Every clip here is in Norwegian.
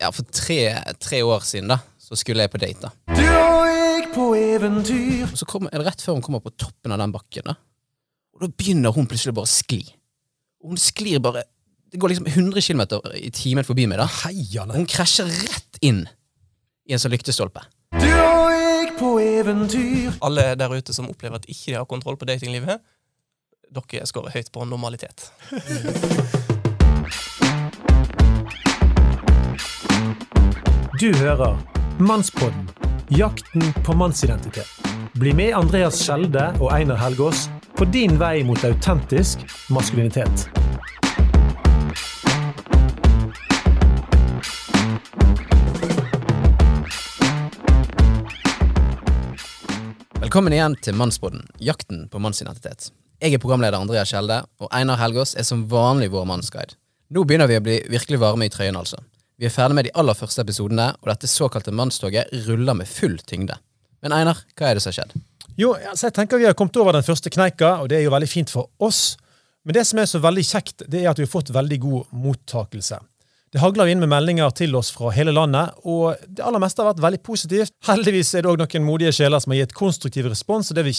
ja, for tre, tre år siden, da, så skulle jeg på date. da. Du og jeg på eventyr. Og så kommer, er rett før hun kommer på toppen av den bakken, da. Og da begynner hun plutselig bare å skli. Og hun sklir bare Det går liksom 100 km i timen forbi meg, da. Heiane. Hun krasjer rett inn i en sånn lyktestolpe. Du og jeg på eventyr. Alle der ute som opplever at ikke de har kontroll på datinglivet, dere skårer høyt på normalitet. Du hører Mannspodden. Jakten på mannsidentitet. Bli med Andreas Skjelde og Einar Helgaas på din vei mot autentisk maskulinitet. Velkommen igjen til Mannsbåten, jakten på mannsidentitet. Jeg er programleder Andrea Skjelde, og Einar Helgaas er som vanlig vår mannsguide. Nå begynner vi å bli virkelig varme i trøyen, altså. Vi er ferdig med de aller første episodene, og dette såkalte mannstoget ruller med full tyngde. Men Einar, hva er det som har skjedd? Jo, altså jeg tenker Vi har kommet over den første kneika, og det er jo veldig fint for oss. Men det som er så veldig kjekt, det er at vi har fått veldig god mottakelse. Det hagler inn med meldinger til oss fra hele landet, og det aller meste har vært veldig positivt. Heldigvis er det òg noen modige sjeler som har gitt konstruktiv respons, og det er vi,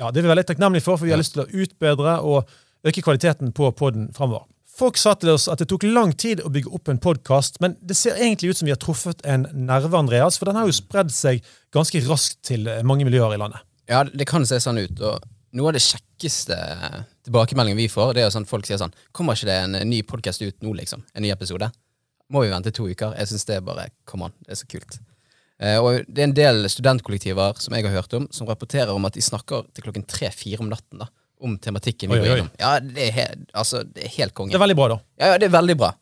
ja, det er vi veldig takknemlige for, for vi har lyst til å utbedre og øke kvaliteten på podden framover. Folk sa til oss at det tok lang tid å bygge opp en podkast, men det ser egentlig ut som vi har truffet en nerve, Andreas, for den har jo spredd seg ganske raskt til mange miljøer i landet. Ja, det kan se sånn ut, og noe av det kjekkeste tilbakemeldingen vi får, det er jo sånn folk sier sånn Kommer ikke det en ny podkast ut nå, liksom? En ny episode? Må vi vente to uker? Jeg syns det er bare Come on, det er så kult. Eh, og det er en del studentkollektiver som jeg har hørt om, som rapporterer om at de snakker til klokken tre-fire om natten da, om tematikken vi Oi, går innom. Ja, det er, he altså, det er helt konge. Det er veldig bra, da. Ja, ja, det er veldig bra.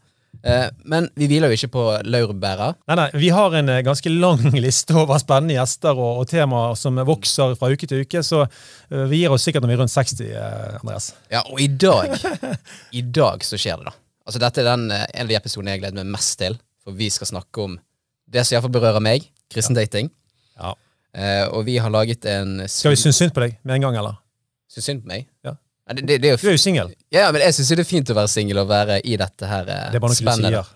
Eh, men vi hviler jo ikke på laurbæra. Nei, nei, Vi har en eh, ganske lang liste over spennende gjester og, og temaer som vokser fra uke til uke, så eh, vi gir oss sikkert når vi er rundt 60, eh, Andreas. Ja, og i dag I dag så skjer det, da. Altså Dette er den, en av de episodene jeg gleder meg mest til. For vi skal snakke om det som iallfall berører meg. Kristendating. Ja. Eh, og vi har laget en Skal vi synes synd på deg med en gang, eller? Synes synd på meg? Ja. Ja, det, det, det er jo Du er jo singel. Ja, men jeg syns det er fint å være singel og være i dette her eh, Det er bare noe du sier.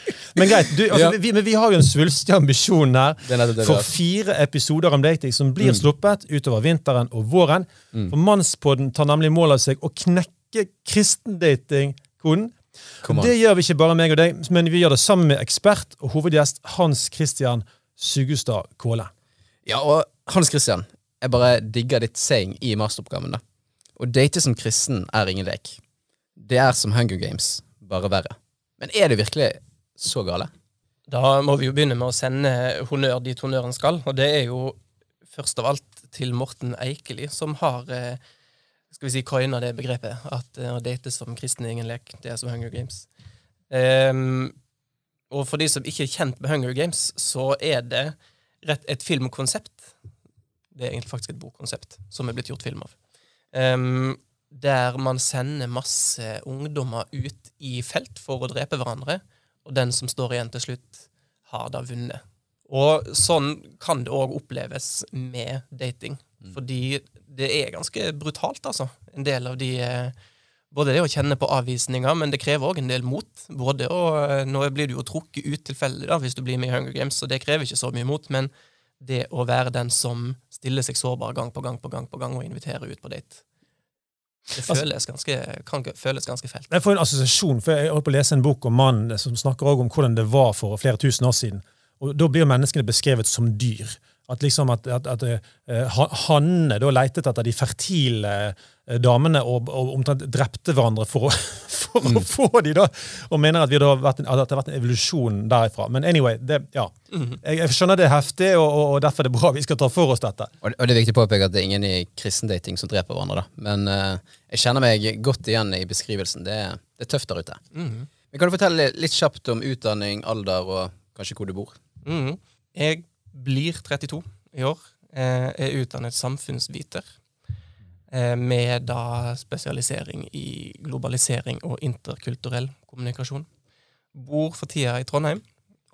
Men greit, du, altså, vi, men vi har jo en svulstig ambisjon her er for fire episoder om dating som blir sluppet utover vinteren og våren. Mm. For Mannspodden tar nemlig mål av seg å knekke kristendating-koden. Det gjør vi ikke bare meg og deg, men vi gjør det sammen med ekspert og hovedgjest Hans Christian Sugustad Kåle. Ja, og Hans Christian, jeg bare digger ditt saying i masteroppgaven, da. Å date som kristen er ingen lek. Det er som Hunger Games, bare verre. Men er det virkelig så gale? Da må vi jo begynne med å sende honnør dit honnøren skal, og det er jo først av alt til Morten Eikeli, som har eh, skal vi si, coina det begrepet, at eh, å date som kristen er ingen lek, det er som Hunger Games. Um, og for de som ikke er kjent med Hunger Games, så er det rett et filmkonsept. Det er egentlig faktisk et bokkonsept som er blitt gjort film av. Um, der man sender masse ungdommer ut i felt for å drepe hverandre, og den som står igjen til slutt, har da vunnet. Og sånn kan det òg oppleves med dating. Fordi det er ganske brutalt, altså. En del av de eh, Både det å kjenne på avvisninger, men det krever òg en del mot. Både å, eh, Nå blir du jo trukket ut tilfeldig hvis du blir med i Hunger Games, så det krever ikke så mye mot. Men det å være den som stiller seg sårbar gang på gang på gang på gang og inviterer ut på date, det Altså- føles ganske, kan føles ganske fælt. Jeg får en assosiasjon, for jeg holdt på å lese en bok om mannen som snakker om hvordan det var for flere tusen år siden. Og Da blir menneskene beskrevet som dyr. At liksom at, at, at uh, hannene Hanne da leitet etter de fertile eh, damene og, og omtrent drepte hverandre for å, for å få de da, og mener at, vi da har vært en, at det har vært en evolusjon derifra. Men anyway, det, ja. jeg, jeg skjønner det er heftig, og, og, og derfor er det bra vi skal ta for oss dette. Og, og det er viktig å påpeke at det er ingen i kristendating som dreper hverandre. da. Men uh, jeg kjenner meg godt igjen i beskrivelsen. Det det er tøft der ute. Mm. Men Kan du fortelle litt kjapt om utdanning, alder og kanskje hvor du bor? Mhm. Jeg blir 32 i år. Eh, er utdannet samfunnsviter. Eh, med da spesialisering i globalisering og interkulturell kommunikasjon. Bor for tida i Trondheim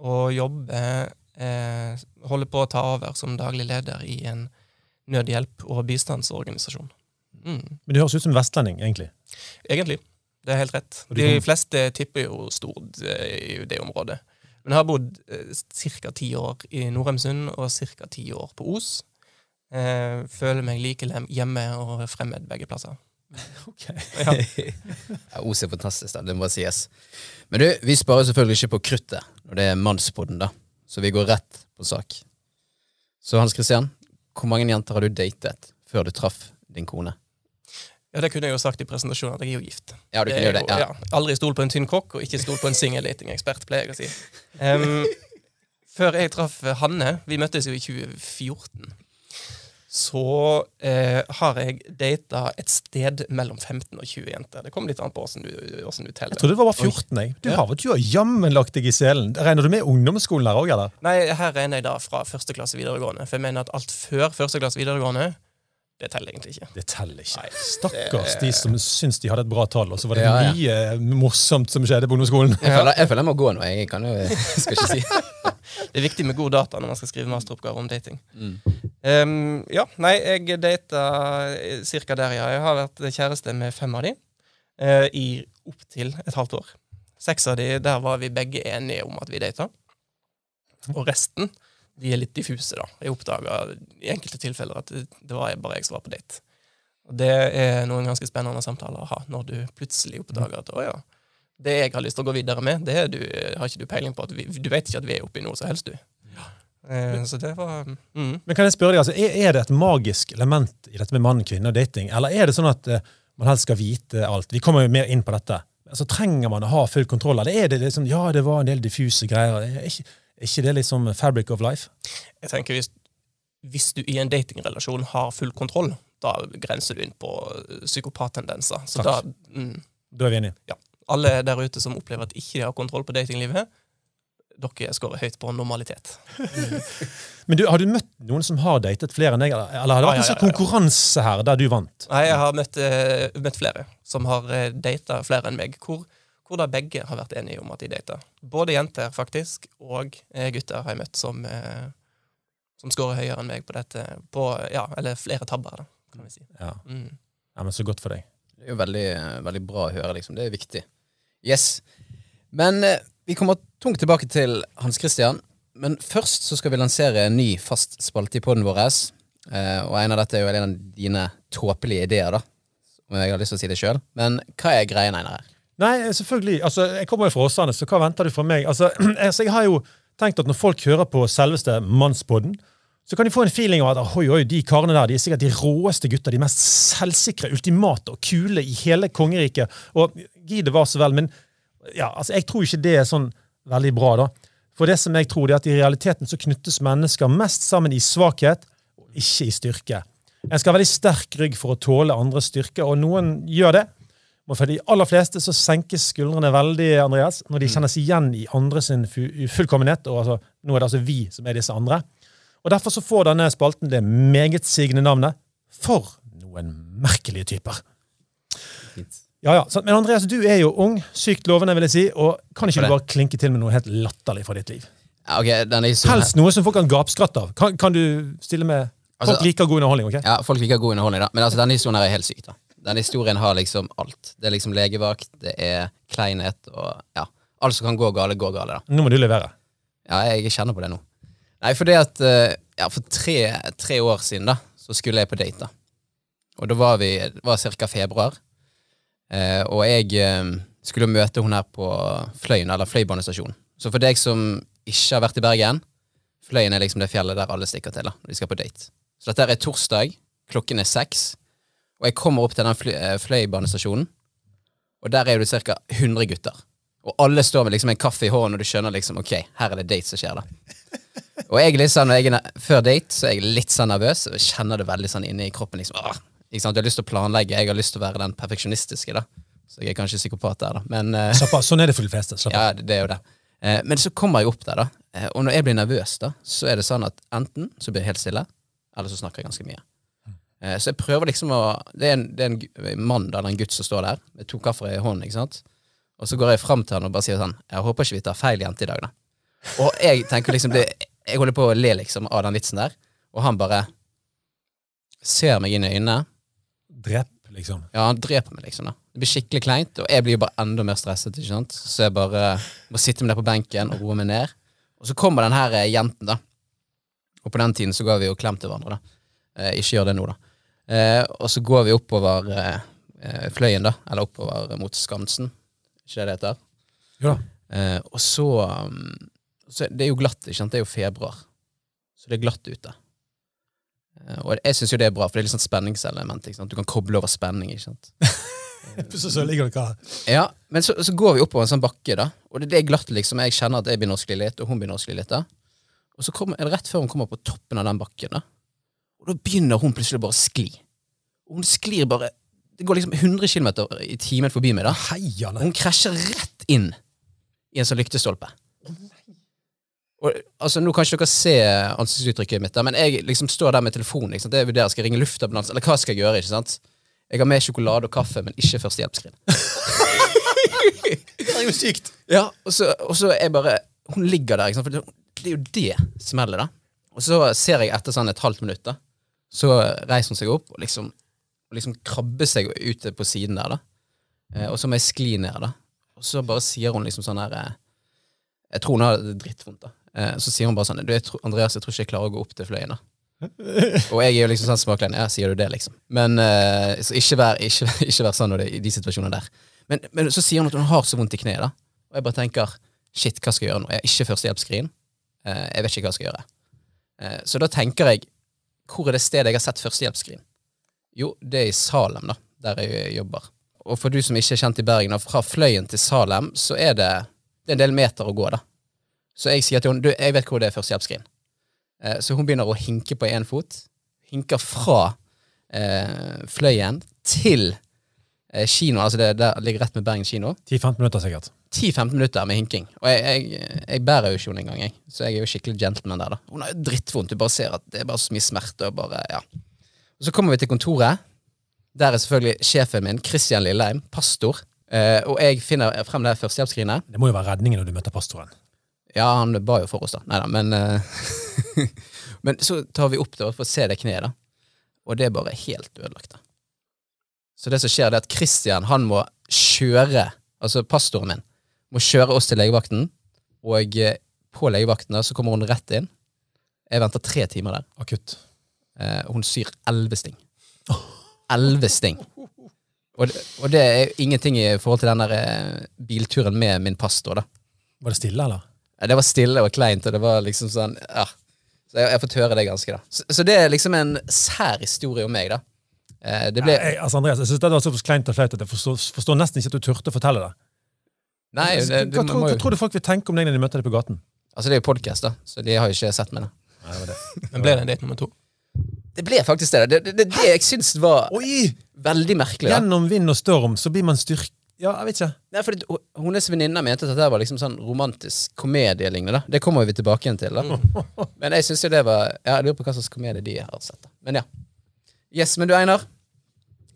og jobber eh, Holder på å ta over som daglig leder i en nødhjelp- og bistandsorganisasjon. Mm. Men du høres ut som vestlending, egentlig. Egentlig. Det er helt rett. De fleste tipper jo Stord eh, i det området. Men jeg har bodd ca. ti år i Norheimsund og ca. ti år på Os. Eh, føler meg like hjemme og fremmed begge plasser. Ok. Ja. Ja, Os er fantastisk, da. det må sies. Men du, vi sparer selvfølgelig ikke på kruttet når det er mannspodden, da. Så vi går rett på sak. Så Hans Christian, hvor mange jenter har du datet før du traff din kone? Ja, Det kunne jeg jo sagt i presentasjonen, at jeg er jo gift. Ja, du kunne gjøre det. jo- Ja. ja, aldri stol på en tynn kokk, og ikke stol på en singeldatingekspert, pleier jeg å si. Um, før jeg traff Hanne, vi møttes jo i 2014, så eh, har jeg data et sted mellom 15 og 20 jenter. Det kommer litt an på åssen du, hvordan du teller. Jeg trodde det var bare 14. jeg. Du Ja. har vel jammen lagt deg i selen. Regner du med ungdomsskolen her òg, eller? Nei, her regner jeg da fra første klasse videregående. For jeg mener at alt før første klasse videregående, det teller egentlig ikke. Det teller ikke. Nei, Stakkars det- de som syns de hadde et bra tall, og så var det Ja, ja. mye morsomt som skjedde på ungdomsskolen. Jeg, føler, jeg føler jeg må gå nå. Jeg kan jo skal ikke si Det er viktig med god data når man skal skrive masteroppgaver om dating. Mm. Um, ja, nei, jeg data cirka der, ja. Jeg har vært kjæreste med fem av de uh, i opptil et halvt år. Seks av de, der var vi begge enige om at vi data. Og resten, de er litt diffuse, da. Jeg oppdaga i enkelte tilfeller at det, det var bare jeg som var på date. Og det er noen ganske spennende samtaler å ha, når du plutselig oppdager at å ja, det jeg har lyst til å gå videre med, det du, har ikke du peiling på. vi, Du vet ikke at vi er oppe i noe som helst, du. Eh, så det var mm. Men kan jeg spørre deg, altså, er, det et magisk element i dette med mann, kvinne og dating, eller er det sånn at eh, man helst skal vite alt? Vi kommer jo mer inn på dette. Altså, Trenger man å ha full kontroll, eller er det liksom Ja, det var en del diffuse greier. Er ikke, er ikke det liksom fabric of life? Jeg tenker hvis, hvis du i en datingrelasjon har full kontroll, da grenser du inn på eh, psykopattendenser. Så da mm, Da er vi enige. Alle der ute som opplever at ikke de har kontroll på datinglivet, dere scorer høyt på normalitet. Men du, har du møtt noen som har datet flere enn deg, eller, har det vært en sånn ja, ja. konkurranse her der du vant? Nei, jeg har møtt, eh, møtt flere som har uh, data flere enn meg, hvor, hvor da begge har vært enige om at de data. Både jenter, faktisk, og eh, gutter har jeg møtt som, uh, som scorer høyere enn meg på dette. På, ja, eller flere tabber, da, kan vi si. Ja. Mm. ja, men Så godt for deg. Det er jo veldig, veldig bra å høre, liksom. Det er viktig. Yes. Men eh, vi kommer tungt tilbake til Hans Christian. Men først så skal vi lansere en ny fast spalte i poden vår. Eh, og en av dette er jo en av dine tåpelige ideer, da. Om jeg har lyst til å si det sjøl. Men hva er greia, Einar? Nei, selvfølgelig. Altså, Jeg kommer jo fra Åsane, så hva venter du fra meg? Altså, altså, Jeg har jo tenkt at når folk hører på selveste Mannspodden, så kan de få en feeling av at oi, oi, de karene der de er sikkert de råeste gutta, de mest selvsikre, ultimate og kule i hele kongeriket. Og gi det var så vel, men ja, altså, jeg tror ikke det er sånn veldig bra, da. For det som jeg tror, det er at i realiteten så knyttes mennesker mest sammen i svakhet, og ikke i styrke. En skal ha veldig sterk rygg for å tåle andres styrke, og noen gjør det. Men for de aller fleste så senkes skuldrene veldig Andreas, når de kjennes igjen i andre sin fu- ufullkommenhet. og altså, Nå er det altså vi som er disse andre. Og Derfor så får denne spalten det megetsigende navnet For noen merkelige typer. Ja, ja. sant. Men Andreas, du er jo ung, sykt lovende, vil jeg si. og Kan ikke du bare klinke til med noe helt latterlig fra ditt liv? Ja, ok, denne historien Helst noe som folk kan gapskratte av. Kan, kan du stille med Folk Altså- liker god underholdning, ok? Ja, folk liker god underholdning, da. Men altså, denne historien er helt syk. da. Denne historien har liksom alt. Det er liksom legevakt, det er kleinhet og ja. Alt som kan gå gale, går gale. da. Nå må du levere. Ja, jeg kjenner på det nå. Nei, fordi at eh, ja, For tre, tre år siden da, så skulle jeg på date. da. Og da var vi, det var ca. februar. Eh, og jeg eh, skulle møte hun her på Fløyen, eller Fløibanestasjonen. Så for deg som ikke har vært i Bergen, Fløyen er liksom det fjellet der alle stikker til da, når de skal på date. Så dette er torsdag, klokken er seks, og jeg kommer opp til den fly, eh, Fløibanestasjonen, og der er det ca. 100 gutter. Og alle står med liksom en kaffe i hånden, og du skjønner liksom, ok, her er det date som skjer da. Og jeg sånn, når jeg er før date, så er jeg litt sånn nervøs, og kjenner det veldig sånn inni kroppen. liksom, Åh, ikke sant? Jeg har lyst til å planlegge, jeg har lyst til å være den perfeksjonistiske da. Så jeg er kanskje psykopat der da, men... uh, Slapp av. Sånn er det for de fleste. Slapp av. ja, det det er jo det. Uh, men så kommer jeg opp der, da. Uh, og når jeg blir nervøs, da, så er det sånn at enten så blir jeg helt stille, eller så snakker jeg ganske mye. Eh, så jeg prøver liksom å Det er en, det er en mann, eller en gutt som står der, med to kaffer i hånden, ikke sant. Og så går jeg fram til han og bare sier sånn Jeg håper ikke vi tar feil jente i dag, da. Og jeg tenker liksom det, Jeg holder på å le liksom av den vitsen der, og han bare ser meg inn i øynene. Drep, liksom. Ja, han dreper meg, liksom. da. Det blir skikkelig kleint, og jeg blir jo bare enda mer stresset. ikke sant? Så jeg bare må sitte meg der på benken og roe meg ned. Og så kommer den her eh, jenten, da. Og på den tiden så ga vi jo klem til hverandre, da. Eh, ikke gjør det nå, da. Eh, og så går vi oppover eh, eh, Fløyen, da. Eller oppover mot Skansen. Ikke det det heter? Jo da. Eh, og så, um, så Det er jo glatt, ikke sant? Det er jo februar. Så det er glatt ute. Eh, og jeg syns jo det er bra, for det er litt sånn spenningselement. Ikke sant? Du kan koble over spenning. ikke sant? Så, ligger dere her. Ja, Men så, så går vi oppover en sånn bakke, da. Og det, det er glatt, liksom. Jeg kjenner at jeg begynner å skli litt, og hun begynner å skli litt. da. Og så kommer, er rett før hun kommer på toppen av den bakken, da. Og da begynner hun plutselig bare å skli. Og hun sklir bare Det går liksom 100 km i timen forbi meg, da. Heia, nei. hun krasjer rett inn i en sånn lyktestolpe. Og, altså, nå kan ikke dere se ansiktsuttrykket mitt, da, men jeg liksom står der med telefonen. Ikke sant? Jeg vurderer, Skal jeg ringe luftambulanse, eller hva skal jeg gjøre? ikke sant? Jeg har med sjokolade og kaffe, men ikke førstehjelpsskrin. Det er jo sykt. Ja, og så, og så er bare Hun ligger der, ikke sant? for det, det er jo det smellet, da. Og så ser jeg etter sånn et halvt minutt, da, så reiser hun seg opp og liksom, og liksom krabber seg ut på siden der, da. Eh, og så må jeg skli ned, da. Og så bare sier hun liksom sånn her eh, Jeg tror hun har det drittvondt, da. Eh, så sier hun bare sånn du, jeg tror, Andreas, jeg tror ikke jeg klarer å gå opp til fløyen, da. og jeg er jo liksom sånn småklein. Ja, sier du det, liksom? Men eh, så ikke vær, ikke, ikke vær sånn i de situasjonene der. Men, men så sier hun at hun har så vondt i kneet, da. Og jeg bare tenker shit, hva skal jeg gjøre nå? Jeg har ikke førstehjelpsskrin. Eh, jeg vet ikke hva jeg skal gjøre. Eh, så da tenker jeg, hvor er det stedet jeg har sett førstehjelpsskrin? Jo, det er i Salem, da, der jeg jobber. Og for du som ikke er kjent i Bergen, og fra Fløyen til Salem, så er det, det er en del meter å gå, da. Så jeg sier til henne, du, jeg vet hvor det er førstehjelpsskrin. Eh, så hun begynner å hinke på én fot. Hinker fra eh, Fløyen til eh, kino, altså det der ligger rett med Bergen kino. 10-15 minutter sikkert. 10-15 minutter med hinking. Og jeg, jeg, jeg bærer jo ikke henne engang, jeg. Så jeg er jo skikkelig gentleman der, da. Hun har jo drittvondt. Du bare ser at det er bare så mye smerte og bare, ja. Og så kommer vi til kontoret. Der er selvfølgelig sjefen min, Christian Lilleheim, pastor. Eh, og jeg finner frem det førstehjelpsskrinet. Det må jo være redningen når du møter pastoren. Ja, han ba jo for oss, da. Nei da, men eh, Men så tar vi opp det for å se det kneet, da. Og det er bare helt ødelagt, da. Så det som skjer, det er at Christian, han må kjøre, altså pastoren min, må kjøre oss til legevakten, og eh, på legevakten så kommer hun rett inn. Jeg venter tre timer der. Akutt. Eh, hun syr elleve sting. Elleve sting. Og, det- og det er ingenting i forhold til den der eh, bilturen med min pastor, da. Var det stille, eller? Ja, Det var stille og kleint, og det var liksom sånn ja. Så jeg jeg har fått høre det ganske, da. Så, så det er liksom en sær historie om meg, da. Eh, det ble Jeg, altså Andreas, jeg synes det var såpass kleint og flaut at jeg forstår, forstår nesten ikke at du turte å fortelle det. Nei, det, det, hva, tror, hva tror du folk vil tenke om deg når de møter deg på gaten? Altså, det er jo podkast, da, så de har jo ikke sett meg, da. Nei, det var det. Men ble det en date nummer to? Det ble faktisk det. Det, det, det, det jeg syns var Oi! veldig merkelig. da. Gjennom vind og storm så blir man styrk... Ja, jeg vet ikke. Nei, fordi Hennes venninner mente at det var liksom sånn romantisk komedielignende. Det kommer vi tilbake igjen til. da. Men jeg syns jo det var Ja, Jeg lurer på hva slags komedie de har sett. da. Men ja. Yes, men du Einar.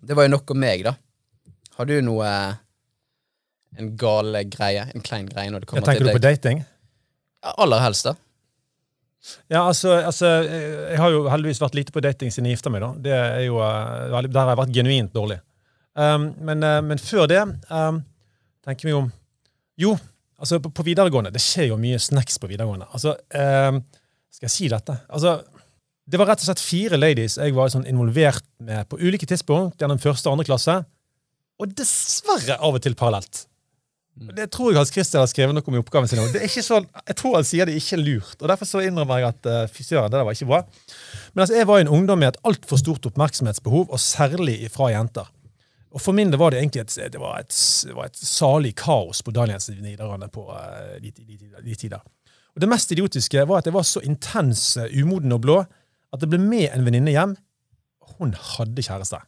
Det var jo nok om meg, da. Har du noe eh, En gal greie? En klein greie når det kommer tenker til du på dating? Ja, aller helst, da. Ja, altså, altså, jeg har jo heldigvis vært lite på dating siden jeg gifta meg. da. Det er jo, eh, Der har jeg vært genuint dårlig. Um, men, eh, men før det um, tenker vi jo Jo, altså på, på videregående Det skjer jo mye snacks på videregående. Altså, um, Skal jeg si dette? Altså, Det var rett og slett fire ladies jeg var sånn involvert med på ulike tidspunkt gjennom første og andre klasse. Og dessverre av og til parallelt. Og Det tror jeg Hans Christian har skrevet noe om i oppgaven sin. Det er ikke sånn, jeg tror han sier det ikke er lurt. og Derfor så innrømmer jeg at uh, fy søren, det der var ikke bra. Men altså, jeg var en ungdom med et altfor stort oppmerksomhetsbehov, og særlig fra jenter. Og For min det var det egentlig et, det var et, det var et salig kaos på Daniels Nidarane på uh, de, de, de, de tider. Og Det mest idiotiske var at jeg var så intens uh, umoden og blå at jeg ble med en venninne hjem. Hun hadde kjæreste.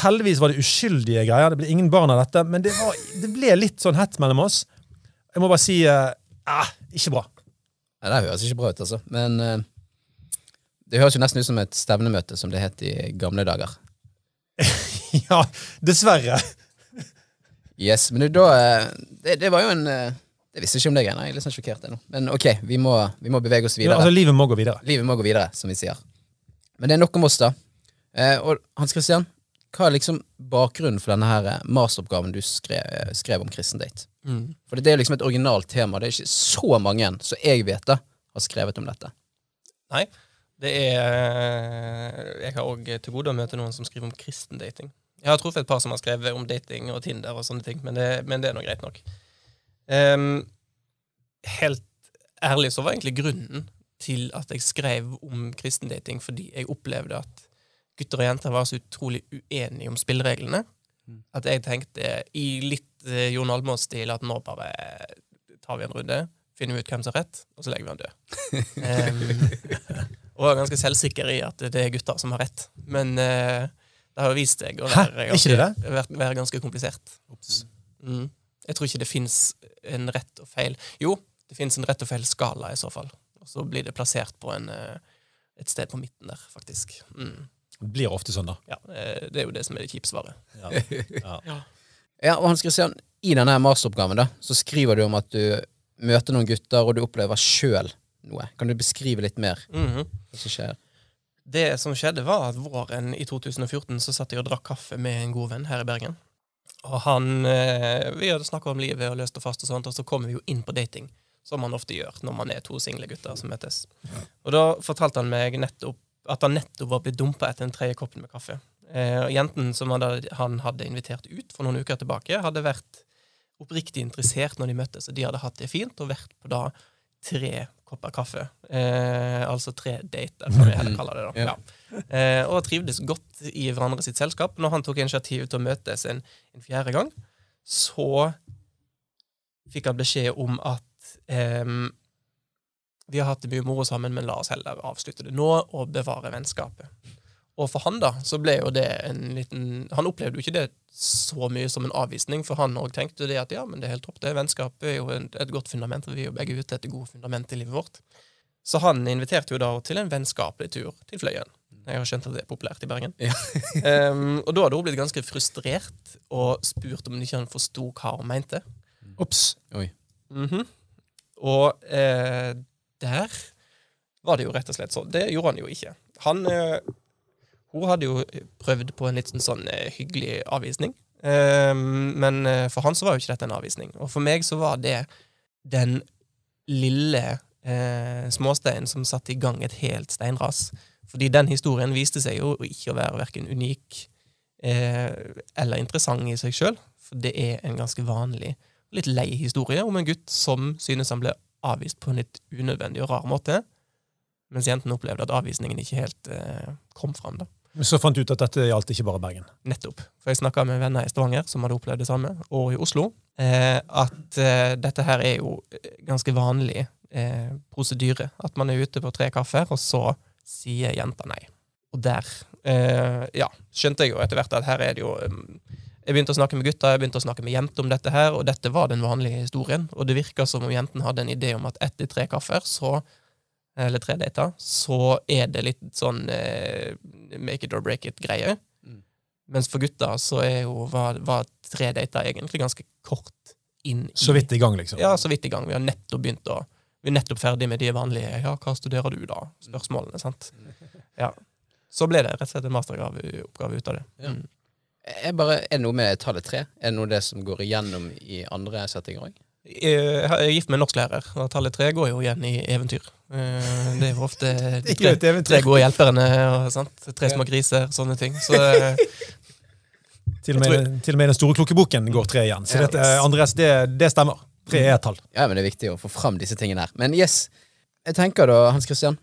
Heldigvis var det uskyldige greier. Det ble ingen barn av dette, men det, var, det ble litt sånn hett mellom oss. Jeg må bare si eh, eh, ikke bra. Ja, Det høres ikke bra ut, altså. Men eh, det høres jo nesten ut som et stevnemøte, som det het i gamle dager. ja, dessverre. Yes, men da eh, det, det var jo en eh, Jeg visste ikke om det greiene. Jeg er litt sånn sjokkert ennå. Men ok, vi må, vi må bevege oss Ja, videre. altså, livet må gå videre. Livet må gå videre, som vi sier. Men det er nok om oss, da. Eh, og Hans Christian, hva er liksom bakgrunnen for denne her masteroppgaven du skrev, skrev om kristen date? Mm. For det er liksom et originalt tema. Det er ikke så mange som jeg vet det, har skrevet om dette. Nei. Det er Jeg har òg til gode å møte noen som skriver om kristen dating. Jeg har truffet et par som har skrevet om dating og Tinder og sånne ting, men det, men det er nå greit nok. Um, helt ærlig så var egentlig grunnen til at jeg skrev om kristen dating, fordi jeg opplevde at gutter og jenter var så utrolig uenige om spillereglene. At jeg tenkte i litt eh, Jon Almaas-stil at nå bare tar vi en runde, finner vi ut hvem som har rett, og så legger vi han død. um, og er ganske selvsikker i at det er gutter som har rett. Men uh, det har jo vist seg å være, ganske, ganske komplisert. Mm. Jeg tror ikke det fins en rett og feil. Jo, det fins en rett og feil skala i så fall. Og så blir det plassert på en, eh, et sted på midten der, faktisk. Mm. Det blir ofte sånn, da. Ja, eh, Det er jo det som er det kjipe svaret. Ja. Ja. Ja, og Hans Christian, I denne masteroppgaven da, så skriver du om at du møter noen gutter, og du opplever sjøl noe. Kan du beskrive litt mer Mhm. hva som skjer? Det som skjedde, var at våren i 2014 så satt jeg og drakk kaffe med en god venn her i Bergen. Og han eh, Vi hadde snakka om livet og løst og fast, og sånt, og så kommer vi jo inn på dating. Som man ofte gjør når man er to single gutter som møtes. Og da fortalte han meg nettopp at han nettopp var blitt dumpa etter den tredje koppen med kaffe. Eh, jenten som han hadde, han hadde invitert ut for noen uker tilbake, hadde vært oppriktig interessert når de møttes, og de hadde hatt det fint og vært på da tre kopper kaffe. Eh, altså tre dater, som vi heller kaller det. da. Ja. Eh, og trivdes godt i hverandre sitt selskap. Når han tok initiativ til å møtes en, en fjerde gang, så fikk han beskjed om at ehm, vi har hatt det mye moro sammen, men la oss heller avslutte det nå og bevare vennskapet. Og for han da, så ble jo det en liten Han opplevde jo ikke det så mye som en avvisning, for han òg tenkte det at ja, men det er helt topp, det. Vennskapet er jo et godt fundament, og vi er jo begge ute etter gode fundament i livet vårt. Så han inviterte jo da til en vennskapelig tur til Fløyen. Jeg har skjønt at det er populært i Bergen. Ja. um, og da hadde hun blitt ganske frustrert og spurt om ikke han forsto hva hun mente. Ops. Oi. Mhm. Og eh, der var det jo rett og slett sånn. Det gjorde han jo ikke. Han eh, Hun hadde jo prøvd på en litt sånn, sånn eh, hyggelig avvisning. Eh, men eh, for han så var jo ikke dette en avvisning. Og for meg så var det den lille småsteinen som satte i gang et helt steinras. Fordi den historien viste seg jo ikke å være verken unik eller interessant i seg sjøl. For det er en ganske vanlig litt lei historie om en gutt som synes han ble avvist på en litt unødvendig og rar måte, mens jentene opplevde at avvisningen ikke helt eh, kom fram. da. Så fant du ut at dette gjaldt ikke bare Bergen. Nettopp. For jeg snakka med venner i Stavanger som hadde opplevd det samme, og i Oslo, eh, at eh, dette her er jo eh, ganske vanlig eh, prosedyre. At man er ute på tre kaffer, og så sier jenta nei. Og der eh, ja, skjønte jeg jo etter hvert at her er det jo eh, Jeg begynte å snakke med gutta, jeg begynte å snakke med jenter om dette her, og dette var den vanlige historien. Og det virka som om jenten hadde en idé om at etter tre kaffer, så eller tre dater, så er det litt sånn eh, make it or break it-greie. Mm. Mens for gutta så er jo, var, var tre dater egentlig ganske kort inn i Så vidt i gang, liksom. Ja, så vidt i gang. Vi har nettopp begynt å Vi er nettopp ferdig med de vanlige 'ja, hva studerer du', da? Spørsmålene, sant. Ja. Så ble det rett og slett en masteroppgave ut av det. Mm. Er, bare, er det noe med tallet tre? Er det noe det som går igjennom i andre settinger òg? Jeg er gift med en norsklærer, og tallet tre går jo igjen i eventyr. Eh, Det er jo ofte er tre, tre gode hjelperne og sant? tre små griser, sånne ting. Så eh, Til og, med, til og med den store klokkeboken går tre igjen. Så dette. Andres, det, det stemmer. Tre er et tall. Ja, men det er viktig å få fram disse tingene her. Men yes, jeg tenker da, Hans Christian,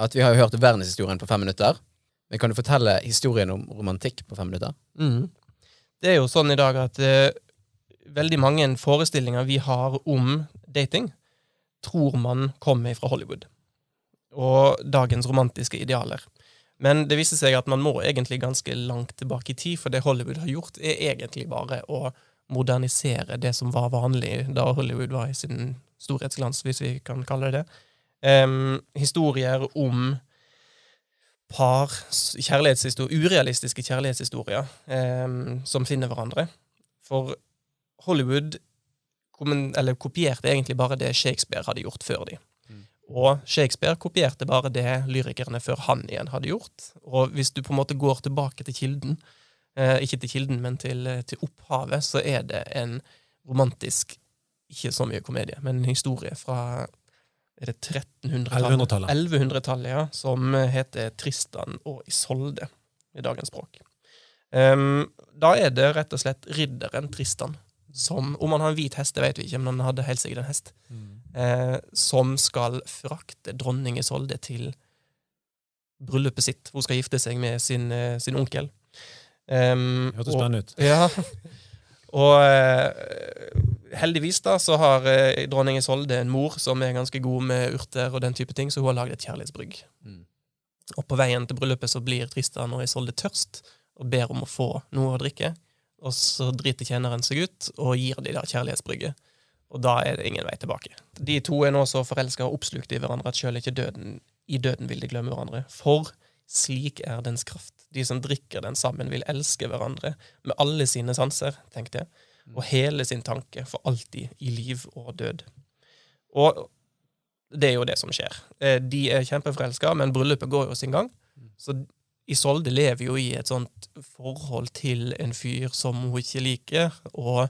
at vi har jo hørt verdenshistorien på fem minutter. Men kan du fortelle historien om romantikk på fem minutter? Mm. Det er jo sånn i dag at uh, veldig mange forestillinger vi har om dating, tror man kommer fra Hollywood. Og dagens romantiske idealer. Men det viser seg at man må egentlig ganske langt tilbake i tid, for det Hollywood har gjort, er egentlig bare å modernisere det som var vanlig da Hollywood var i sin storhetsglans, hvis vi kan kalle det det. Um, historier om par, kjærlighetshistorier, urealistiske kjærlighetshistorier eh, som finner hverandre. For Hollywood eller kopierte egentlig bare det Shakespeare hadde gjort før de. Mm. Og Shakespeare kopierte bare det lyrikerne før han igjen hadde gjort. Og hvis du på en måte går tilbake til kilden, eh, ikke til kilden, men til, eh, til opphavet, så er det en romantisk, ikke så mye komedie, men en historie fra er det 1300-tallet? 1100-tallet. 1100-tallet, ja, som heter Tristan og Isolde i dagens språk. Um, da er det rett og slett ridderen Tristan som Om han har en hvit hest, det vet vi ikke, men han hadde helt sikkert en hest. Eh, som skal frakte dronning Isolde til bryllupet sitt. Hun skal gifte seg med sin, uh, sin onkel. Um, Hørtes spennende ut. ja. Og eh, heldigvis da, så har eh, dronning Isolde en mor som er ganske god med urter og den type ting, så hun har laget et kjærlighetsbrygg. Mm. Og på veien til bryllupet så blir Tristan og Isolde tørst og ber om å få noe å drikke. Og så driter tjeneren seg ut og gir de der kjærlighetsbrygget. Og da er det ingen vei tilbake. De to er nå så forelska og oppslukt i hverandre at sjøl ikke døden, i døden vil de glemme hverandre. For slik er dens kraft. De som drikker den sammen, vil elske hverandre med alle sine sanser, tenkte jeg, og hele sin tanke for alltid i liv og død. Og det er jo det som skjer. Eh, De er kjempeforelska, men bryllupet går jo sin gang. Så Isolde lever jo i et sånt forhold til en fyr som hun ikke liker, og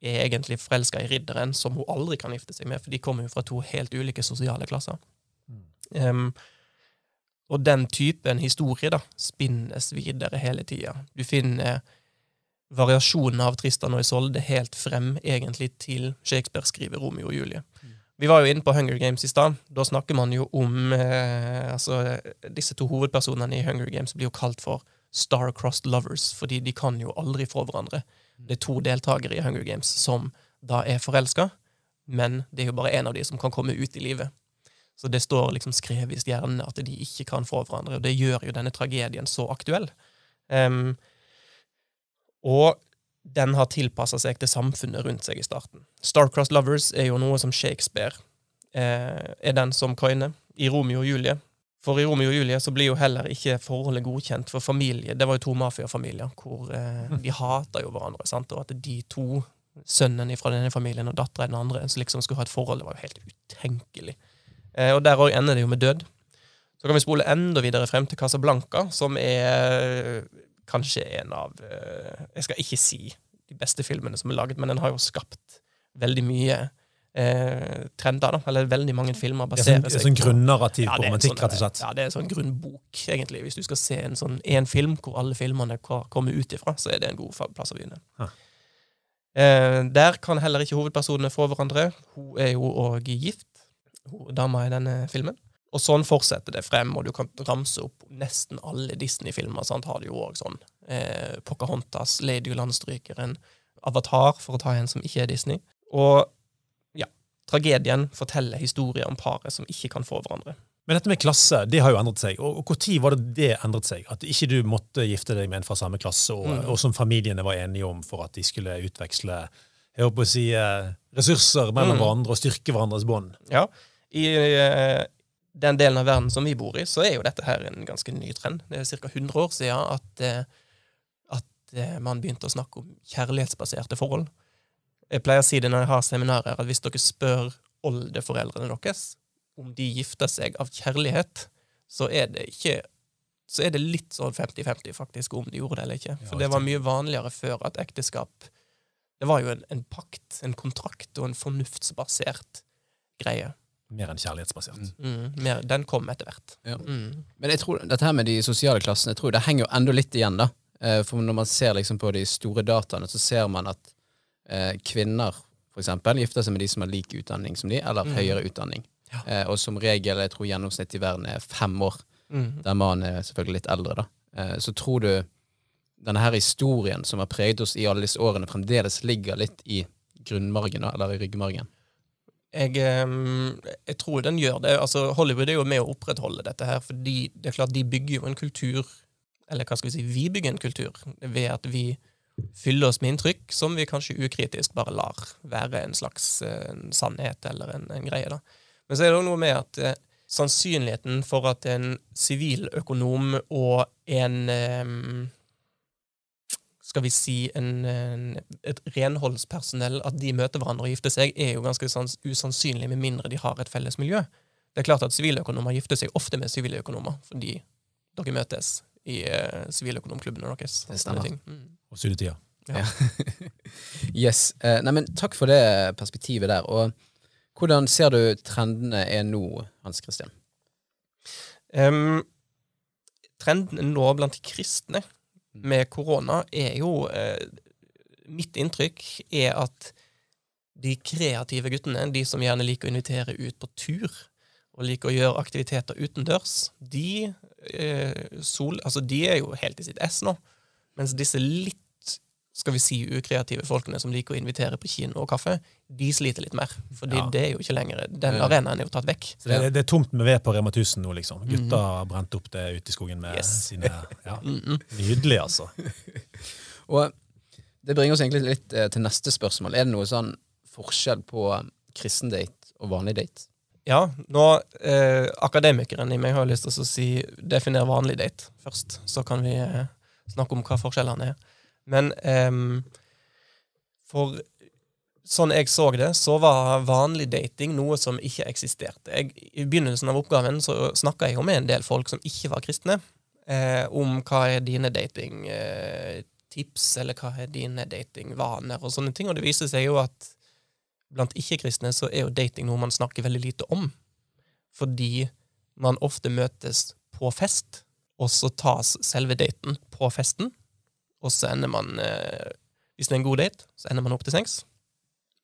er egentlig forelska i ridderen, som hun aldri kan gifte seg med, for de kommer jo fra to helt ulike sosiale klasser. Em, og den typen historie da, spinnes videre hele tida. Du finner variasjonen av Tristan og Isolde helt frem egentlig til Shakespeare skriver Romeo og Julie. Vi var jo inne på Hunger Games i stad. Da snakker man jo om eh, altså, Disse to hovedpersonene i Hunger Games blir jo kalt for star-crossed lovers, fordi de kan jo aldri få hverandre. Det er to deltakere i Hunger Games som da er forelska, men det er jo bare én av de som kan komme ut i livet. Så det står liksom skrevet i stjernene at de ikke kan få hverandre, og det gjør jo denne tragedien så aktuell. Um, og den har tilpassa seg til samfunnet rundt seg i starten. Starcrossed Lovers er jo noe som Shakespeare eh, er den som coiner i Romeo og Julie. For i Romeo og Julie så blir jo heller ikke forholdet godkjent for familie. Det var jo to mafiafamilier hvor eh, de hata jo hverandre. Sant? Og at de to, sønnen fra den ene familien og dattera i den andre, som liksom skulle ha et forhold, det var jo helt utenkelig. Eh, og der òg ender det jo med død. Så kan vi spole enda videre frem til Casablanca, som er kanskje en av eh, Jeg skal ikke si de beste filmene som er laget, men den har jo skapt veldig mye eh, trender. da, Eller veldig mange filmer er sånn, baserer det er seg sånn på grunnarrativ Ja, på romantikk, sånn, rett og slett. Ja, det er en sånn grunnbok, egentlig. Hvis du skal se en sånn en film hvor alle filmene kommer ut ifra, så er det en god plass å begynne. Ah. Eh, der kan heller ikke hovedpersonene få hverandre. Hun er jo òg gift, dama i denne filmen. Og sånn fortsetter det frem, og du kan ramse opp nesten alle Disney-filmer. sant, har det jo også sånn. Eh, Pocahontas, Lady og Landstrykeren, Avatar, for å ta en som ikke er Disney. Og ja, tragedien forteller historier om paret som ikke kan få hverandre. Men dette med klasse det har jo endret seg. Og og Når var det det endret seg? At ikke du måtte gifte deg med en fra samme klasse, og, Mm. og som familiene var enige om for at de skulle utveksle jeg håper å si, eh, ressurser mellom Mm. hverandre og styrke hverandres bånd. Ja, i uh, den delen av verden som vi bor i, så er jo dette her en ganske ny trend. Det er ca. 100 år siden at, eh, at eh, man begynte å snakke om kjærlighetsbaserte forhold. Jeg pleier å si det når jeg har seminarer, at hvis dere spør oldeforeldrene deres om de gifter seg av kjærlighet, så er det ikke så er det litt sånn 50-50 faktisk om de gjorde det eller ikke. For det var mye vanligere før at ekteskap Det var jo en, en pakt, en kontrakt og en fornuftsbasert greie. Mer enn kjærlighetsbasert. Mm. Mm, mer, den kom etter hvert. Ja. Mm. Men jeg tror dette her med de sosiale klassene, jeg tror det henger jo enda litt igjen, da. Eh, For når man ser liksom på de store dataene, så ser man at eh, kvinner for eksempel gifter seg med de som har lik utdanning som de, eller Mm. høyere utdanning. Ja. Eh, og som regel, jeg tror gjennomsnittet i verden er fem år, Mm. der mannen er selvfølgelig litt eldre, da. Eh, så tror du denne her historien som har preget oss i alle disse årene, fremdeles ligger litt i grunnmargen, da, eller i ryggmargen? Jeg, jeg tror den gjør det. Altså, Hollywood er jo med å opprettholde dette her, fordi det er klart de bygger jo en kultur Eller hva skal vi si, vi bygger en kultur ved at vi fyller oss med inntrykk som vi kanskje ukritisk bare lar være en slags eh, en sannhet eller en, en greie. da. Men så er det også noe med at eh, sannsynligheten for at en siviløkonom og en ehm, skal vi si en, en, et renholdspersonell, at de møter hverandre og gifter seg, er jo ganske sans, usannsynlig med mindre de har et felles miljø. Det er klart at siviløkonomer gifter seg ofte med siviløkonomer, fordi dere møtes i eh, siviløkonomklubbene deres. Det stemmer. Mm. Og studietida. Yes. Uh, nei, men takk for det perspektivet der. Og hvordan ser du trendene er nå, Hans Christian? Um, trendene nå blant kristne med korona er jo eh, Mitt inntrykk er at de kreative guttene, de som gjerne liker å invitere ut på tur, og liker å gjøre aktiviteter utendørs, de, eh, sol, altså de er jo helt i sitt ess nå. Mens disse litt skal vi si ukreative folkene som liker å invitere på kino og kaffe, de sliter litt mer. Fordi Ja. det er jo ikke lenger Den Ja. arenaen er jo tatt vekk. Så det, det er tomt med ved på Rema 1000 nå, liksom. Gutta har brent opp det ute i skogen med Yes. sine ja. Mm-mm. Nydelig, altså. Og det bringer oss egentlig litt eh, til neste spørsmål. Er det noe sånn forskjell på kristendate og vanlig date? Ja, nå eh, Akademikeren i meg har lyst til å si definer vanlig date først. Så kan vi eh, snakke om hva forskjellene er. Men um, for sånn jeg så det, så var vanlig dating noe som ikke eksisterte. Jeg, I begynnelsen av oppgaven så snakka jeg jo med en del folk som ikke var kristne, eh, om hva er dine datingtips, eh, eller hva er dine datingvaner, og sånne ting. Og det viser seg jo at blant ikke-kristne så er jo dating noe man snakker veldig lite om. Fordi man ofte møtes på fest, og så tas selve daten på festen. Og så ender man eh, Hvis det er en god date, så ender man opp til sengs.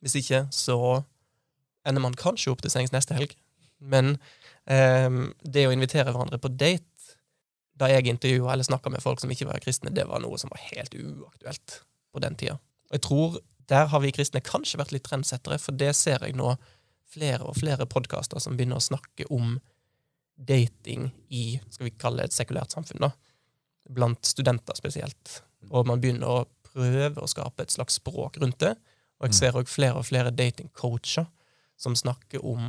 Hvis ikke, så ender man kanskje opp til sengs neste helg. Men eh, det å invitere hverandre på date da jeg intervjua eller snakka med folk som ikke var kristne, det var noe som var helt uaktuelt på den tida. Og jeg tror der har vi kristne kanskje vært litt trendsettere, for det ser jeg nå flere og flere podkaster som begynner å snakke om dating i skal vi kalle det et sekulært samfunn, da. Blant studenter spesielt. Og man begynner å prøve å skape et slags språk rundt det. Og jeg ser òg flere og flere datingcoacher som snakker om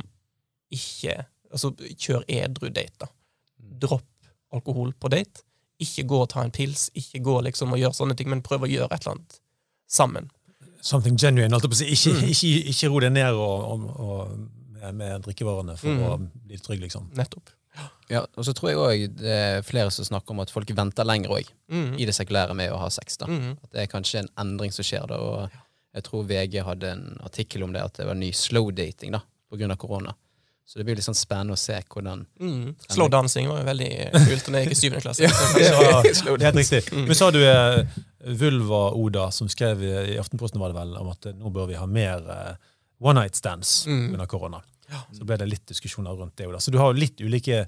ikke Altså, kjør edru date, da. Dropp alkohol på date. Ikke gå og ta en pils, ikke gå liksom og gjøre sånne ting, men prøv å gjøre et eller annet sammen. Something genuine. holdt jeg på å si. Ikke, Mm. ikke, ikke ro deg ned og, og, og, med, med drikkevarene for Mm. å bli trygg, liksom. Nettopp. Ja, og så tror jeg òg det er flere som snakker om at folk venter lenger òg Mm. i det sekulære med å ha sex. da. Mm. At det er kanskje en endring som skjer da. og Jeg tror VG hadde en artikkel om det, at det var ny slow dating da, pga. korona. Så det blir litt sånn spennende å se hvordan Mm. Slow dancing var jo veldig kult da jeg gikk i syvende klasse. Ja. Ja, det er helt riktig. Men så har du eh, Vulva-Oda, som skrev i Aftenposten var det vel, om at eh, nå bør vi ha mer eh, one night stands Mm. under korona. Ja. Så ble det litt diskusjoner rundt det. Så du har jo litt ulike,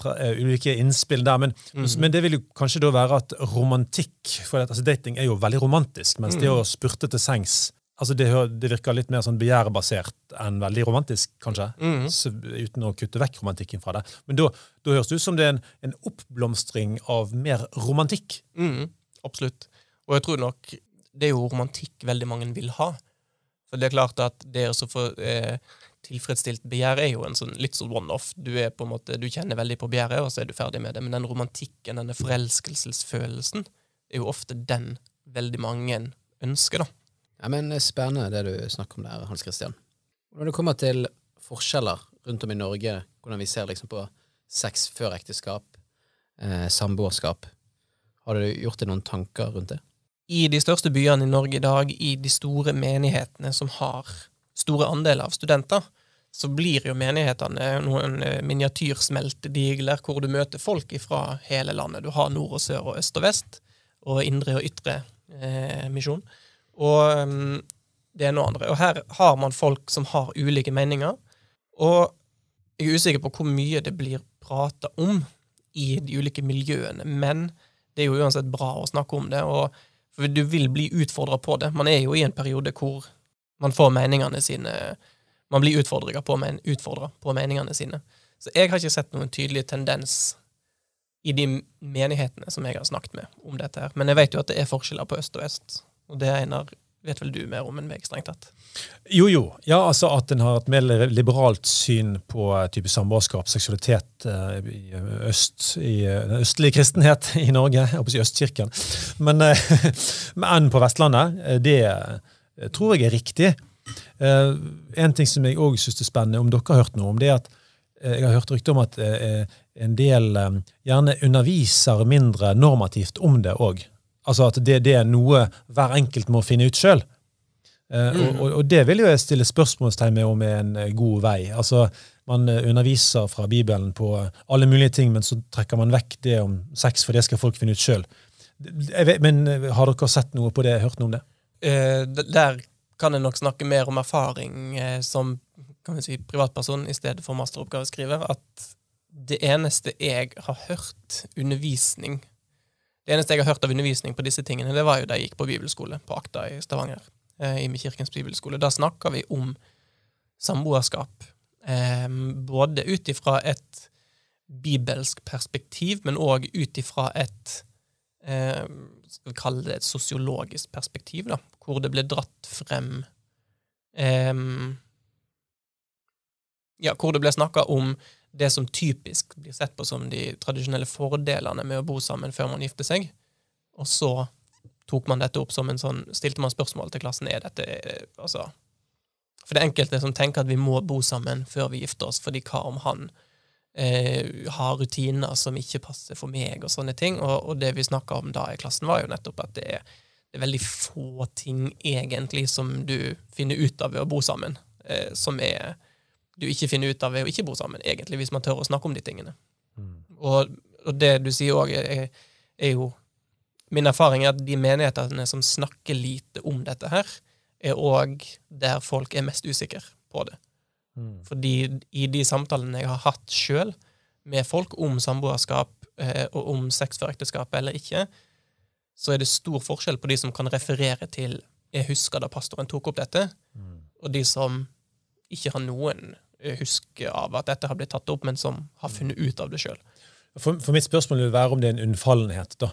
tra, eh, ulike innspill der. Men, Mm. men det vil jo kanskje da være at romantikk For at, altså, dating er jo veldig romantisk, mens det Mm. å spurte til sengs altså det, det virker litt mer sånn begjærbasert enn veldig romantisk, kanskje. Mm. Så, uten å kutte vekk romantikken fra det. Men da, høres det ut som det er en, en oppblomstring av mer romantikk. Mm, absolutt. Og jeg tror nok det er jo romantikk veldig mange vil ha. For det er klart at det å så få eh, tilfredsstilt begjær er jo en sånn, litt sånn one-off. Du du kjenner veldig på begjæret, og så er du ferdig med det. Men den romantikken, denne forelskelsesfølelsen, er jo ofte den veldig mange ønsker, da. Ja, men Spennende det du snakker om der, Hans Christian. Når det kommer til forskjeller rundt om i Norge, hvordan vi ser liksom på sex før ekteskap, eh, samboerskap, har du gjort deg noen tanker rundt det? I de største byene i Norge i dag, i de store menighetene som har store andeler av studenter, så blir jo menighetene noen eh, miniatyrsmeltedigler hvor du møter folk fra hele landet. Du har nord og sør og øst og vest, og indre og ytre eh, misjon. Og um, det ene og andre. Og her har man folk som har ulike meninger. Og jeg er usikker på hvor mye det blir prata om i de ulike miljøene, men det er jo uansett bra å snakke om det. og for du vil bli utfordra på det. Man er jo i en periode hvor man får meningene sine Man blir utfordra på, men, på meningene sine. Så jeg har ikke sett noen tydelig tendens i de menighetene som jeg har snakket med om dette her. Men jeg vet jo at det er forskjeller på øst og vest, og det Einar, vet vel du mer om enn meg, strengt tatt. Jo, jo. Ja, altså At en har et mer liberalt syn på eh, type samboerskap, seksualitet eh, i øst, i eh, den østlige kristenhet i Norge. Jeg håper å si Østkirken. Men, men enn på Vestlandet, eh, det eh, tror jeg er riktig. Eh, en ting som jeg òg syns er spennende, om dere har hørt noe om, det er at jeg har hørt rykte om at eh, en del eh, gjerne underviser mindre normativt om det òg. Altså at det, det, er noe hver enkelt må finne ut sjøl. Eh, mm. og, og, det vil jo jeg stille spørsmålstegn med om er en god vei. Altså, Man underviser fra Bibelen på alle mulige ting, men så trekker man vekk det om sex, for det skal folk finne ut sjøl. Men har dere sett noe på det? Hørt noe om det? Uh, der kan jeg nok snakke mer om erfaring uh, som kan vi si, privatperson i stedet for masteroppgaveskriver, at det eneste jeg har hørt undervisning Det eneste jeg har hørt av undervisning på disse tingene, det var jo da jeg gikk på bibelskole på Akta i Stavanger. Eh, I Kirkens bibelskole. Da snakka vi om samboerskap. Eh, både ut ifra et bibelsk perspektiv, men òg ut ifra et eh, skal vi kalle det et sosiologisk perspektiv, da, hvor det ble dratt frem eh, ja, hvor det ble snakka om det som typisk blir sett på som de tradisjonelle fordelene med å bo sammen før man gifter seg. Og så tok man dette opp som en sånn, stilte man spørsmål til klassen er dette altså, For det enkelte som tenker at vi må bo sammen før vi gifter oss, fordi hva om han eh, har rutiner som ikke passer for meg, og sånne ting. Og, og det vi snakka om da i klassen, var jo nettopp at det er, det er, veldig få ting egentlig som du finner ut av ved å bo sammen, eh, som er du ikke finner ut av ved å ikke bo sammen, egentlig, hvis man tør å snakke om de tingene. Mm. Og, og, det du sier òg, er, er, jo Min erfaring er at de menighetene som snakker lite om dette her, er òg der folk er mest usikre på det. Mm. Fordi i de samtalene jeg har hatt sjøl med folk om samboerskap eh, og om sex før ekteskapet eller ikke, så er det stor forskjell på de som kan referere til 'jeg husker da pastoren tok opp dette', mm. og de som ikke har noen huske av at dette har blitt tatt opp, men som har funnet ut av det sjøl. For, for, mitt spørsmål vil være om det er en unnfallenhet da,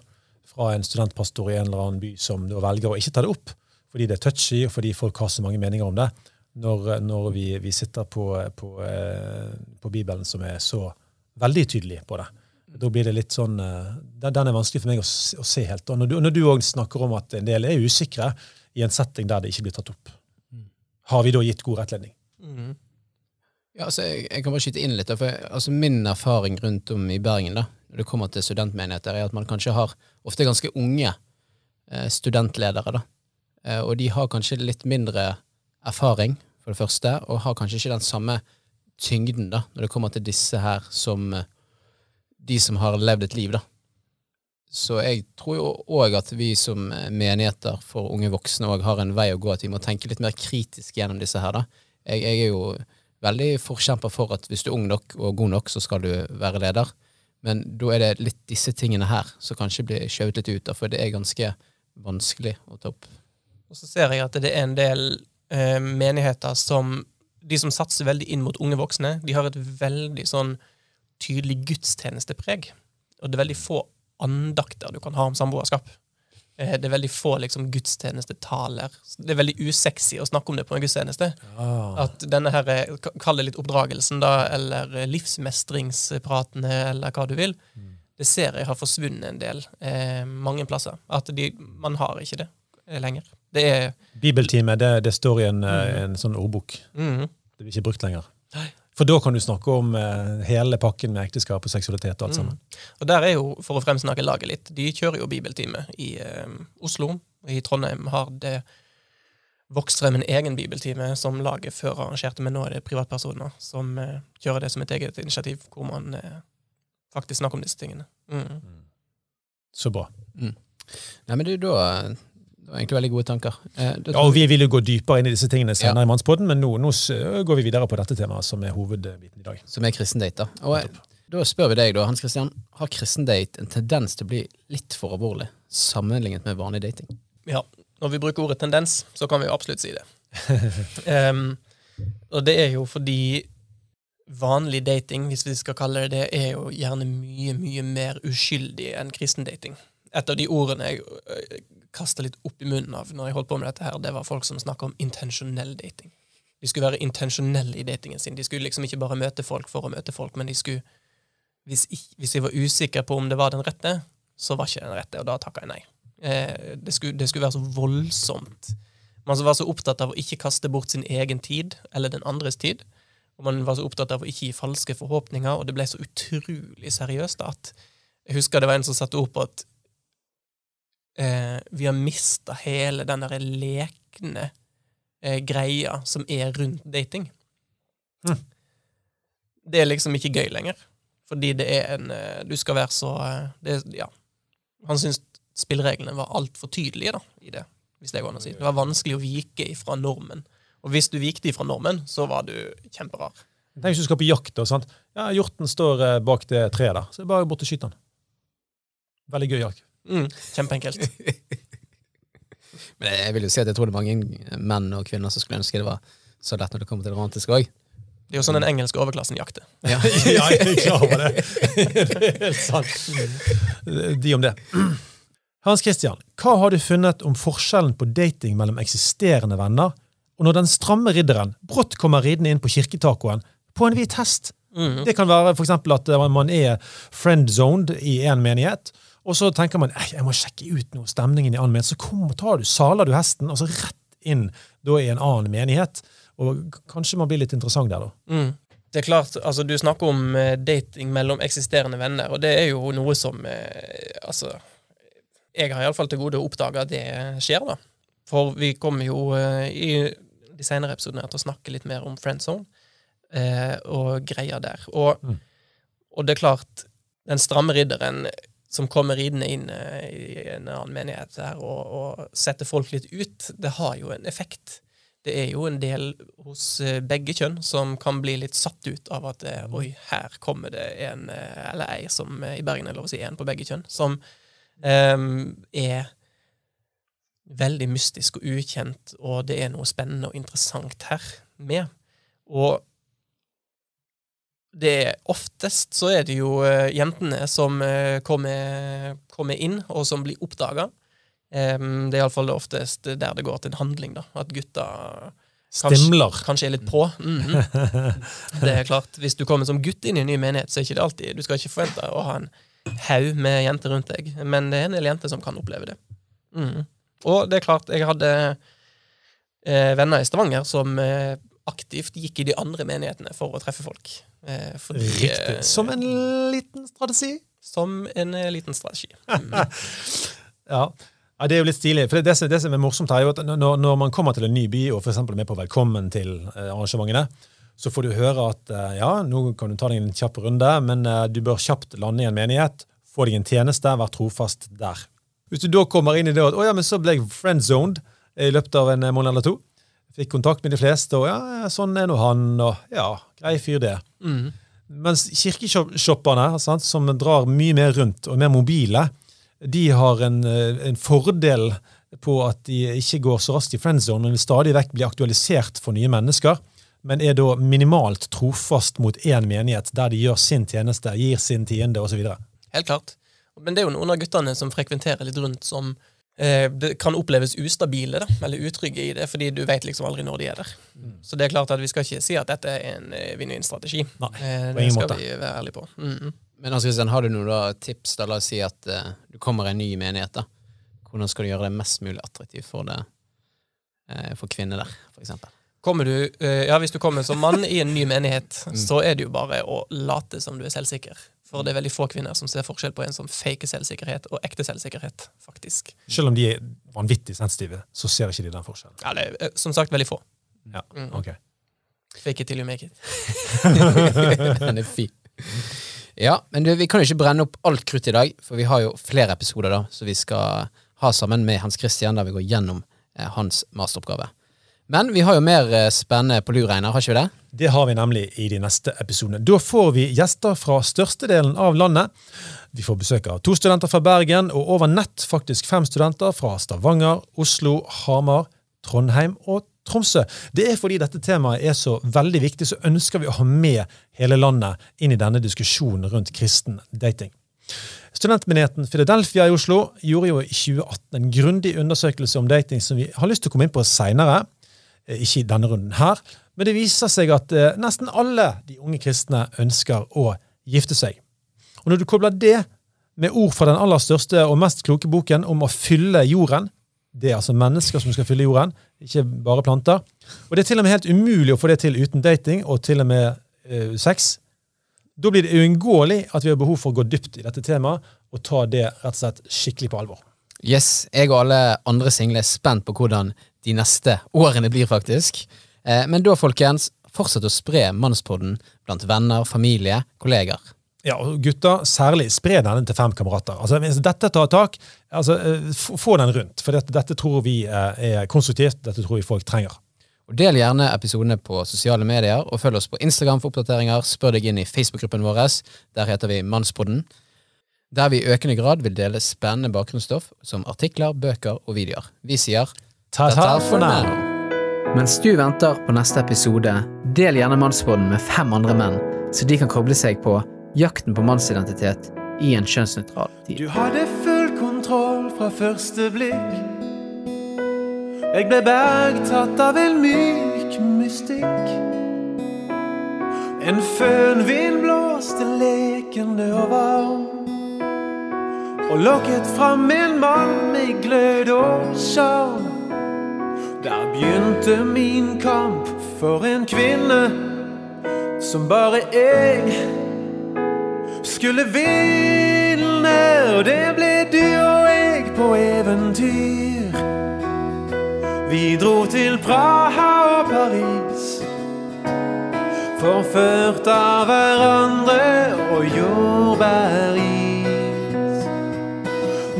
fra en studentpastor i en eller annen by som da velger å ikke ta det opp, fordi det er touchy, og fordi folk har så mange meninger om det, når, når vi, vi, sitter på, på, eh, på, Bibelen som er så veldig tydelig på det. Da blir det litt sånn, eh, Den er vanskelig for meg å, å se helt. Og når du òg snakker om at en del er usikre i en setting der det ikke blir tatt opp, mm. har vi da gitt god rettledning? Mm. Ja, altså, jeg, jeg, kan bare skyte inn litt. For altså, Min erfaring rundt om i Bergen da, når det kommer til studentmenigheter, er at man kanskje har ofte ganske unge eh, studentledere. da. Eh, og de har kanskje litt mindre erfaring, for det første, og har kanskje ikke den samme tyngden da, når det kommer til disse her som eh, de som har levd et liv. da. Så jeg tror jo òg at vi som eh, menigheter for unge voksne òg har en vei å gå, at vi må tenke litt mer kritisk gjennom disse her. da. Jeg, jeg er jo veldig forkjemper for at hvis du er ung nok og god nok, så skal du være leder. Men da er det litt disse tingene her som kanskje blir skjøvet litt ut, da, for det er ganske vanskelig å ta opp. Og så ser jeg at det er en del eh, menigheter som de som satser veldig inn mot unge voksne, de har et veldig sånn tydelig gudstjenestepreg. Og det er veldig få andakter du kan ha om samboerskap. Eh, det er veldig få liksom, gudstjenestetaler. Det er veldig usexy å snakke om det på en gudstjeneste. Ah. At denne her, eh, Kall det litt oppdragelsen, da, eller eh, livsmestringspratene, eller hva du vil. Mm. Det ser jeg har forsvunnet en del eh, mange plasser. At de, man har ikke det lenger. Det er Bibeltime, det, det står i en, mm. en sånn ordbok. Mm. Det blir ikke brukt lenger. Nei. For da kan du snakke om eh, hele pakken med ekteskap og seksualitet og alt mm. sammen. Og der er jo, for å fremsnakke laget litt, de kjører jo bibeltime i eh, Oslo. I Trondheim har det vokst frem en egen bibeltime som laget før arrangerte, men nå er det privatpersoner som eh, kjører det som et eget initiativ, hvor man eh, faktisk snakker om disse tingene. Mm. mm. Så bra. Mm. Nei, men det, da var egentlig veldig gode tanker. Eh, ja, og Vi vil jo gå dypere inn i disse tingene senere ja. i Mannspodden, men nå, nå, går vi videre på dette temaet, som er hovedbiten i dag. Som er kristendate. Da Og jeg, da spør vi deg, da, Hans Christian, har kristendate en tendens til å bli litt for alvorlig sammenlignet med vanlig dating? Ja, når vi bruker ordet tendens, så kan vi absolutt si det. um, og det er jo fordi vanlig dating, hvis vi skal kalle det det, er jo gjerne mye, mye mer uskyldig enn kristendating. Et av de ordene jeg kasta litt opp i munnen av når jeg holdt på med dette, her, det var folk som snakka om intensjonell dating. De skulle være intensjonelle i datingen sin. De skulle liksom ikke bare møte folk for å møte folk, men de skulle Hvis, hvis jeg var usikker på om det var den rette, så var ikke den rette, og da takka jeg nei. Eh, det, skulle, det, skulle, være så voldsomt. Man var så opptatt av å ikke kaste bort sin egen tid, eller den andres tid, Og man var så opptatt av å ikke gi falske forhåpninger, og det ble så utrolig seriøst at jeg husker det var en som satte ord på at eh, vi har mista hele den derre lekne eh, greia som er rundt dating. Mm. Det er liksom ikke gøy lenger. Fordi det er en eh, Du skal være så eh, det, Ja. Han syns spillereglene var altfor tydelige da, i det, hvis det går an å si. Det var vanskelig å vike ifra normen. Og hvis du vikte ifra normen, så var du kjemperar. Tenk hvis du skal på jakt. og sant? Ja, Hjorten står eh, bak det treet der. Så det er bare bort og skyte den. Veldig gøy jakt. Mm, kjempeenkelt. Men jeg vil jo si at jeg tror det er mange menn og kvinner som skulle ønske det var så lett når det kommer til det romantiske òg. Det er jo sånn den engelske overklassen jakter. Ja. ja, jeg er klar over det. det er helt sant. De om det. Hans Christian, hva har du funnet om forskjellen på dating mellom eksisterende venner, og når den stramme ridderen brått kommer ridende inn på kirketacoen på en hvit hest? Mm. Det kan være for at man er friendzoned i en menighet, og så tenker man jeg må sjekke ut noe stemningen i annen menighet. Så kom tar du, saler du hesten, og så rett inn da i en annen menighet. Og kanskje man blir litt interessant der, da. Mm. Det er klart, altså Du snakker om eh, dating mellom eksisterende venner, og det er jo noe som eh, Altså Jeg har iallfall til gode å oppdage at det skjer, da. For vi kommer jo eh, i de senere episodene til å snakke litt mer om friendzone eh, og greier der. Og, Mm. og det er klart, den stramme ridderen som kommer ridende inn eh, i en annen menighet her og, og setter folk litt ut, det har jo en effekt. Det er jo en del hos eh, begge kjønn som kan bli litt satt ut av at eh, oi, her kommer det en eller ei, som i Bergen er lov å si en på begge kjønn, som um, er veldig mystisk og ukjent, og det er noe spennende og interessant her med. Og det er oftest så er det jo uh, jentene som uh, kommer, kommer inn, og som blir oppdaga. Um, det er iallfall det oftest der det går til en handling, da. At gutta Kanskje- Stimler. kanskje er litt på. Mhm. Det er klart. Hvis du kommer som gutt inn i en ny menighet, så er ikke det alltid Du skal ikke forvente å ha en haug med jenter rundt deg, men det er en del jenter som kan oppleve det. Mm. Og det er klart, jeg hadde eh, venner i Stavanger som eh, aktivt gikk i de andre menighetene for å treffe folk. Eh, fordi, Riktig. eh, Som en liten strategi. som en eh, liten strategi. Mhm. Ja. ja, det er jo litt stilig. For det, det som er morsomt her, er jo at når, når man kommer til en ny by og for er med på Velkommen til eh, arrangementene, så får du høre at ja, nå kan du ta deg en kjapp runde, men du bør kjapt lande i en menighet, få deg en tjeneste, vær trofast der. Hvis du da kommer inn i det at å ja, men så ble jeg friendzoned i løpet av en måned eller to, fikk kontakt med de fleste, og ja, sånn er nå han, og ja, grei fyr det. Mm. Mens kirkeshopperne, sant, som drar mye mer rundt og er mer mobile, de har en, eh, en fordel på at de ikke går så raskt i friendzone, men stadig vekk blir aktualisert for nye mennesker, men er da minimalt trofast mot én menighet, der de gjør sin tjeneste, gir sin tiende osv. Helt klart. Men det er jo noen av guttene som frekventerer litt rundt, som det kan oppleves ustabile, da, eller utrygge i det, fordi du vet liksom aldri når de er der. Så det er klart at vi skal ikke si at dette er en eh, vinn-vinn-strategi. Eh, det skal måte. vi være ærlige på. Mhm. Men Hans Christian, har du noen da tips? da, La oss si at uh, du kommer i en ny menighet. da. Hvordan skal du gjøre det mest mulig attraktivt for, det, eh, for kvinner der, for? Kommer du, uh, ja, Hvis du kommer som mann i en ny menighet, Mm. så er det jo bare å late som du er selvsikker. For det er veldig få kvinner som ser forskjell på en som faker selvsikkerhet og ekte selvsikkerhet, faktisk. Selv om de er vanvittig sensitive, så ser ikke de den forskjellen. Ja, det er eh, som sagt veldig få. Ja, Mm. ok. Fake it till you make it. Den er fin. Ja, men du, vi kan jo ikke brenne opp alt krutt i dag, for vi har jo flere episoder da, som vi skal ha sammen med Hans Christian, der vi går gjennom eh, hans masteroppgave. Men vi har jo mer eh, spennende på lur, Einar, har ikke vi det? Det har vi nemlig i de neste episodene. Da får vi gjester fra størstedelen av landet. Vi får besøk av to studenter fra Bergen, og over nett faktisk fem studenter fra Stavanger, Oslo, Hamar, Trondheim og Tromsø. Det er fordi dette temaet er så veldig viktig, så ønsker vi å ha med hele landet inn i denne diskusjonen rundt kristen dating. Studentmenigheten Philadelphia i Oslo gjorde jo i 2018 en grundig undersøkelse om dating som vi har lyst til å komme inn på seinere. Eh, Ikke i denne runden her, men det viser seg at eh, nesten alle de unge kristne ønsker å gifte seg. Og når du kobler det med ord fra den aller største og mest kloke boken om å fylle jorden, Det er altså mennesker som skal fylle jorden, ikke bare planter. Og det er til og med helt umulig å få det til uten dating og til og med eh, sex. Da blir det uunngåelig at vi har behov for å gå dypt i dette temaet og ta det rett og slett skikkelig på alvor. Yes, jeg og alle andre single er spent på hvordan de neste årene blir, faktisk. Eh, men da, folkens, fortsett å spre Mannspodden blant venner, familie, kolleger. Ja, og gutta, særlig spre denne til fem kamerater. Altså, Hvis dette tar tak, altså, eh, få den rundt. For dette, dette tror vi eh, er konstruktivt. Dette tror vi folk trenger. Og Del gjerne episodene på sosiale medier, og følg oss på Instagram for oppdateringer. Spør deg inn i Facebook-gruppen vår. Der heter vi Mannspodden. Der vi i økende grad vil dele spennende bakgrunnsstoff som artikler, bøker og videoer. Vi sier Ta-ta for now. Mens du venter på neste episode, del gjerne mannsbåden med fem andre menn, så de kan koble seg på jakten på mannsidentitet i en kjønnsnøytral tid. Du hadde full kontroll fra første blikk. Jeg ble bergtatt av en myk mystikk. En fønvind blåste lekende og varm. Og lokket fram en mann med glød og sjarm. Der begynte min kamp for en kvinne som bare jeg skulle vinne, og det ble du og jeg på eventyr. Vi dro til Praha og Paris, forført av hverandre og jordbæris.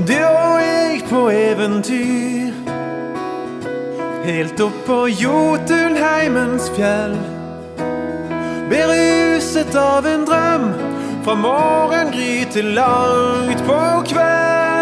Du og jeg på eventyr, helt opp på Jotunheimens fjell. Beruset av en drøm fra morgengry til langt på kveld.